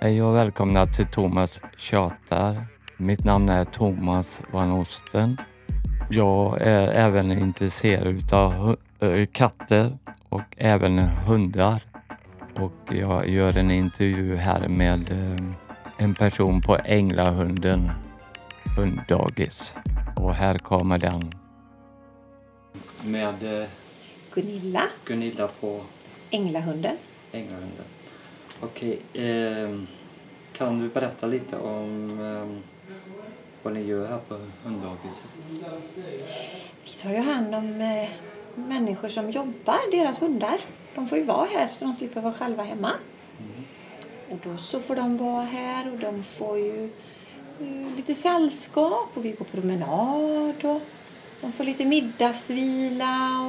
Hej och välkomna till Thomas tjatar. Mitt namn är Thomas van Osten. Jag är även intresserad av katter och även hundar. Och jag gör en intervju här med eh, en person på Änglahunden hunddagis. Och här kommer den. Med eh, Gunilla, Gunilla på Änglahunden. Änglahunden. Okej, eh, kan du berätta lite om eh, vad ni gör här på hunddagiset? Vi tar ju hand om eh, människor som jobbar, deras hundar. De får ju vara här så de slipper vara själva hemma. Mm. Och då så får de vara här och de får ju eh, lite sällskap och vi går promenad och de får lite middagsvila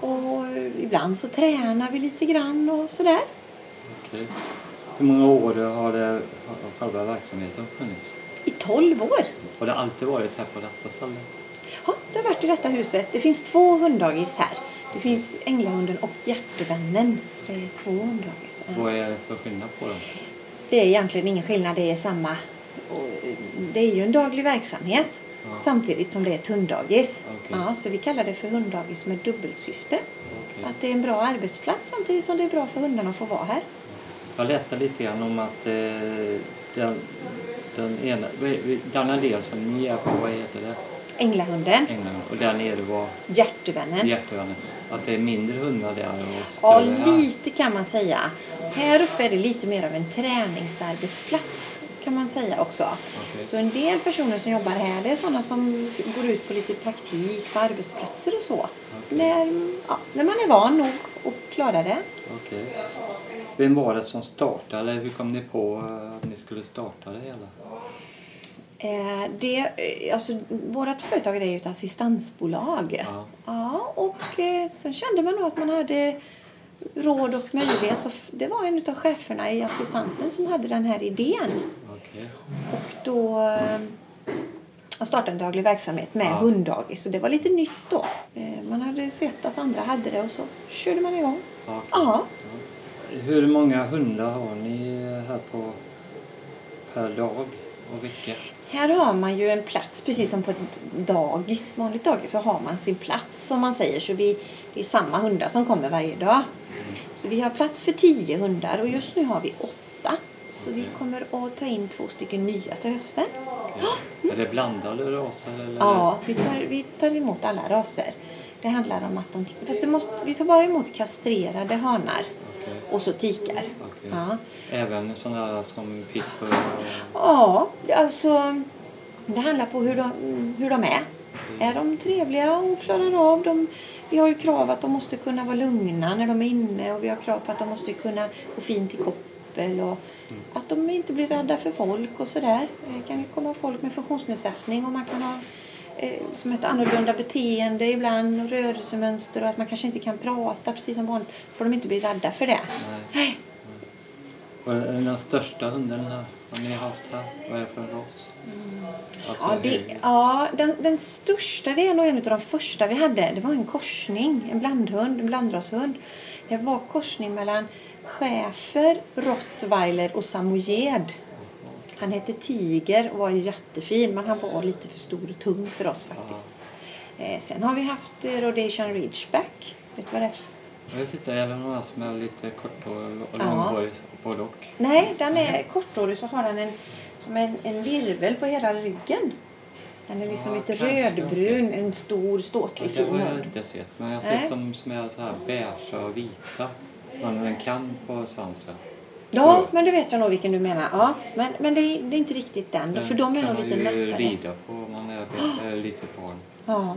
och, och ibland så tränar vi lite grann och sådär. Okej. Hur många år har, det, har själva verksamheten funnits? I 12 år. Har det alltid varit här på detta ställe? Ja, det har varit i detta huset. Det finns två hunddagis här. Det finns Änglahunden och Hjärtevännen. Det är två hunddagis. Vad är det för skillnad på dem? Det är egentligen ingen skillnad. Det är samma. Det är ju en daglig verksamhet. Ja. Samtidigt som det är ett hunddagis. Okej. Ja, så vi kallar det för hunddagis med dubbelsyfte. Okej. Att det är en bra arbetsplats samtidigt som det är bra för hundarna att få vara här. Jag läste lite grann om att eh, den, den ena, denna del som ni är på, vad heter det? Änglahunden, England. Och där nere var Hjärtevännen. hjärtvännen. Att det är mindre hundar där och Ja, lite kan man säga. Här uppe är det lite mer av en träningsarbetsplats kan man säga också. Okej. Så en del personer som jobbar här det är sådana som går ut på lite praktik på arbetsplatser och så. Okej. När, ja, när man är van nog och klarar det. Okej. Vem var det som startade? Hur kom ni på eh, att ni skulle starta det hela? Eh, det, eh, alltså, vårt företag är ju ett assistansbolag. Ja. Ja, och eh, sen kände man nog att man hade råd och möjlighet. Så det var en av cheferna i assistansen som hade den här idén. Och då eh, jag startade en daglig verksamhet med Ja. hunddagis. Så det var lite nytt då. Eh, man hade sett att andra hade det och så körde man igång. Ja. Ja, Hur många hundar har ni här på per dag och vecka? här har man ju en plats precis som på ett dagis. Vanligt dagis så har man sin plats som man säger. Så vi, det är samma hundar som kommer varje dag. Så vi har plats för tio hundar och just nu har vi åtta. Så vi kommer att ta in två stycken nya till hösten. Okej. Är det blandade raser? Eller? Ja, vi tar, vi tar emot alla raser. Det handlar om att de... Fast det måste, vi tar bara emot kastrerade hanar Okej. och så tikar. Okej. Ja. Även sådana som pitbull ja, alltså... Det handlar på hur de, hur de är. Är de trevliga och klarar av dem? Vi har ju krav att de måste kunna vara lugna när de är inne och vi har krav på att de måste kunna gå fint i koppel och att de inte blir rädda för folk och sådär. Det kan ju komma folk med funktionsnedsättning och man kan ha eh, som ett annorlunda beteende ibland och rörelsemönster och att man kanske inte kan prata precis som vanligt. får de inte bli rädda för det. Nej. Och den största hunden har ni haft här? Vad är det för ras? Alltså, Ja, det, hur- ja den, den största, det är nog en av de första vi hade. Det var en korsning, en blandhund, en blandrashund. Det var korsning mellan schäfer, rottweiler och samojed. Han hette Tiger och var jättefin, men han var lite för stor och tung för oss faktiskt. Eh, sen har vi haft eh, rhodesian ridgeback. Vet du vad det är? Jag vet inte, är det några som är lite korthårig och långhårig både och? Nej, den är korthårig så har han en, som en, en virvel på hela ryggen. Den är liksom Ja, lite rödbrun, en stor ståtlig det fin har jag hund. inte sett, men jag har sett dem som är så här beige och vita. Man en kam på svansen. Ja, men det vet jag nog vilken du menar. Ja, men men det, är, det är inte riktigt den, Den för de är kan nog lite man ju rida på om man är be- är lite barn. Ja.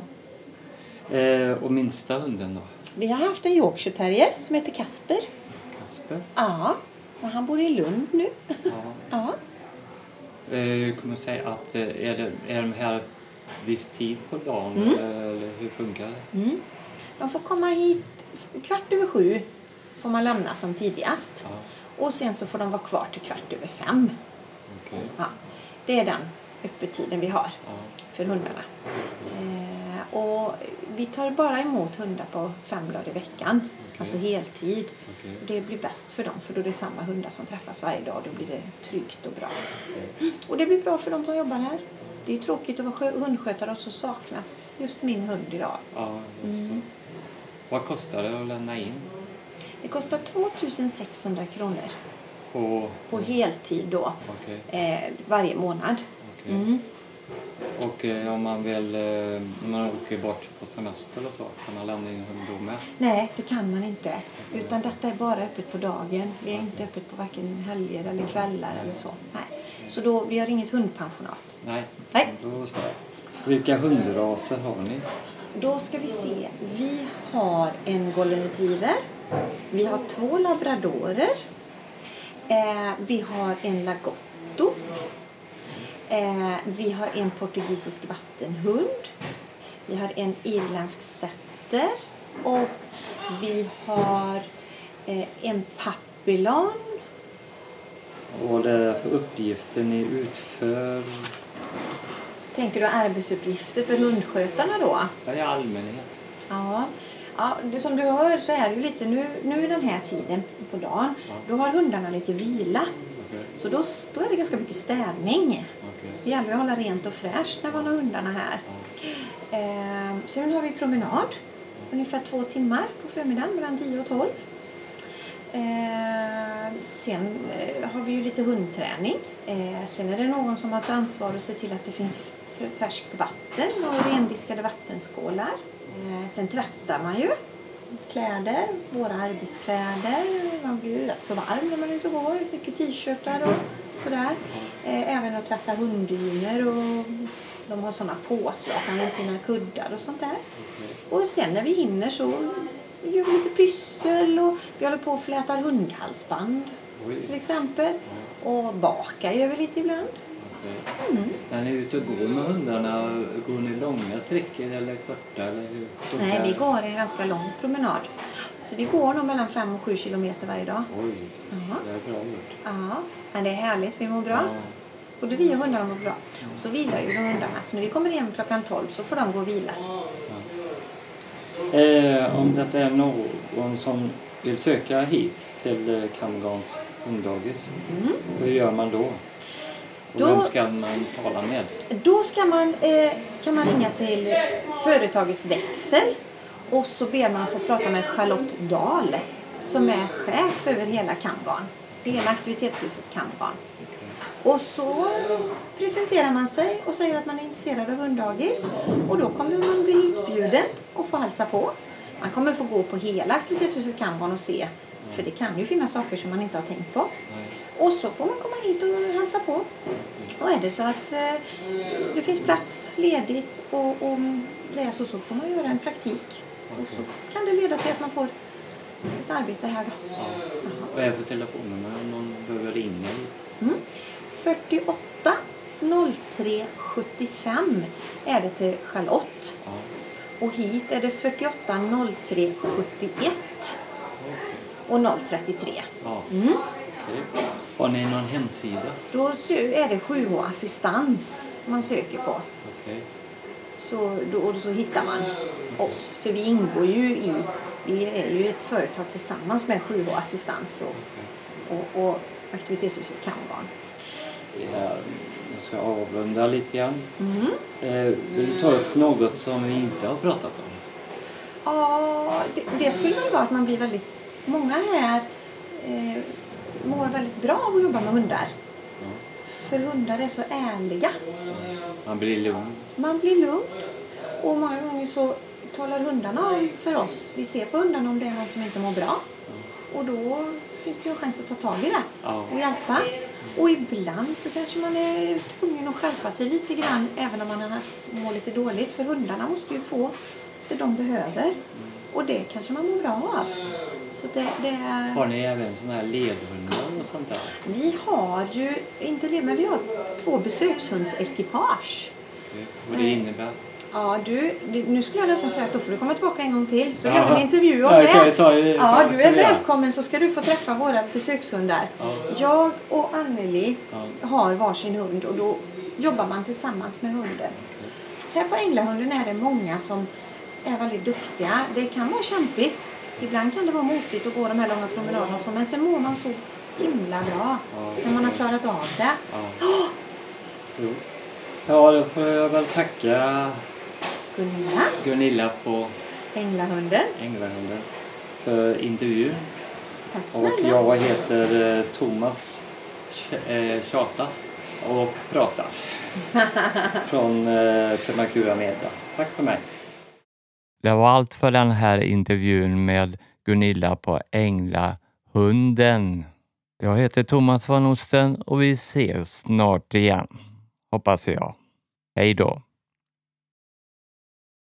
Eh, och minsta hunden då? Vi har haft en Yorkshire terrier som heter Kasper. Kasper? Ja, men han bor i Lund nu. Ja. Ja. Eh, kommer jag säga att eh, är, det, är de här viss tid på dagen Mm. eller hur funkar det? Mm. De får komma hit kvart över sju får man lämna som tidigast. Ja, Och sen så får de vara kvar till kvart över fem. okej. Ja, det är den öppettiden vi har Ja, för hundarna. Eh, och vi tar bara emot hundar på fem dagar i veckan. okej. Alltså heltid. Okej. Det blir bäst för dem för då är det samma hundar som träffas varje dag. Då blir det tryggt och bra. Mm. Och det blir bra för dem som jobbar här. Det är tråkigt att vara hundskötare och så saknas just min hund idag. Ja. Mm. Vad kostar det att lämna in Det kostar 2600 kronor på... på heltid då Okej. eh, varje månad. okej. Mm. Och eh, om man vill, eh, när man åker bort på semester och så, kan man lämna in hund då med? Nej, det kan man inte. Utan detta är bara öppet på dagen. Vi är inte öppet på varken helger eller kvällar eller så. Nej. Så då, vi har inget hundpensionat. Nej. Nej. Då står det. Vilka hundraser har ni? Då ska vi se. Vi har en golden retriever. Vi har två labradorer. Eh, vi har en lagotto. Eh, vi har en portugisisk vattenhund. Vi har en irländsk setter. Och vi har eh, en papillon. Och vad det är för uppgifter ni utför Tänker du arbetsuppgifter för hundskötarna då? Ja, i allmänhet? Ja, ja det, som du hör så är det ju lite nu, nu i den här tiden på dagen. Ja. Då har hundarna lite vila. Okej. Så då, då är det ganska mycket städning. Okej. Det gäller att hålla rent och fräscht när man har hundarna här. Ja. Eh, sen har vi promenad. Ungefär två timmar på förmiddagen mellan 10 och 12. Eh, sen har vi ju lite hundträning. Eh, sen är det någon som har ett ansvar att se till att det finns färskt vatten och rendiskade vattenskålar. Eh, sen tvättar man ju kläder, våra arbetskläder. Man blir ju rätt så varm när man är ute och går. Mycket t-shirtar och sådär. Eh, även att tvätta hunddynor och de har sådana påslag runt sina kuddar och sånt där. Och sen när vi hinner så gör vi lite pyssel och vi håller på och flätar hundhalsband till exempel. Och bakar gör vi lite ibland. Okej. Mm. När ni är ute och går med hundarna, går ni långa sträckor eller korta? Eller hur Nej, vi går en ganska lång promenad. Så vi går nog mellan 5 och 7 kilometer varje dag. Oj, Ja. det är bra gjort. Ja, men det är härligt. Vi mår bra. Ja. Både vi och hundarna mår bra. Och så vilar ju de hundarna. Så när vi kommer hem klockan 12 så får de gå och vila. Eh, om detta är någon som vill söka hit till Kamgans hunddagis, Mm. hur gör man då? Och Då- vem ska man tala med? Då ska man, eh, kan man ringa till företagets växel och så ber man att få prata med Charlotte Dahl som är chef över hela Kamgarn. Hela aktivitetshuset Kamgarn. Och så presenterar man sig och säger att man är intresserad av hunddagis. Och då kommer man bli hitbjuden och få hälsa på. Man kommer få gå på hela aktivitetshuset Kamgarn och se. För det kan ju finnas saker som man inte har tänkt på. Och så får man komma hit och hälsa på. Och är det så att eh, det finns plats ledigt och om det är så så får man göra en praktik. Och så kan det leda till att man får ett arbete här då. Ja. Vad är för telefonnummer om någon behöver ringa hit? Mm. 48 03 75 är det till Charlotte. Ja. Och hit är det 48 03 71 och 033. Ja. Mm. Har ni någon hemsida? Då är det 7H assistans man söker på. Okej. Så, då, så hittar man oss. För vi ingår ju i, vi är ju ett företag tillsammans med 7H Assistans och, och, och aktivitetshuset Kamgarn. Ja, jag ska avrunda lite grann. Mm. Eh, vill du ta upp något som vi inte har pratat om? Ja, det, det skulle väl vara att man blir väldigt, många här eh, mår väldigt bra av att jobba med hundar. Ja. För hundar är så ärliga. Man blir lugn. Man blir lugn. Och många gånger så talar hundarna om för oss. Vi ser på hundarna om det är någon som inte mår bra. Och då finns det ju en chans att ta tag i det och hjälpa. Och ibland så kanske man är tvungen att skärpa sig lite grann även om man mår lite dåligt. För hundarna måste ju få det de behöver. Och det kanske man mår bra av. Så det, det. Har ni även sådana här ledhundar och sånt där? Vi har ju, inte det, men vi har två besökshundsekipage. Okej. Och det innebär? Ja, du, nu skulle jag nästan säga att då får du komma tillbaka en gång till. Så gör vi en intervju om Ja, det. ja, du är välkommen så ska du få träffa våra besökshundar. Ja. Jag och Anneli har varsin hund och då jobbar man tillsammans med hunden. Här på Änglahunden är det många som är väldigt duktiga. Det kan vara kämpigt Ibland kan det vara motigt att gå de här långa promenaderna och så, men sen mår man så himla bra Ja. när man har klarat av det. Ja. Jo. Ja, då får jag väl tacka Gunilla, Gunilla på Änglahunden. Änglahunden för intervjun. Tack Och snälla. jag heter eh, Thomas eh, Tjata och pratar från eh, Kamakura Media. Tack för mig. Det var allt för den här intervjun med Gunilla på Änglahunden. Jag heter Thomas van Osten och vi ses snart igen, hoppas jag. Hej då!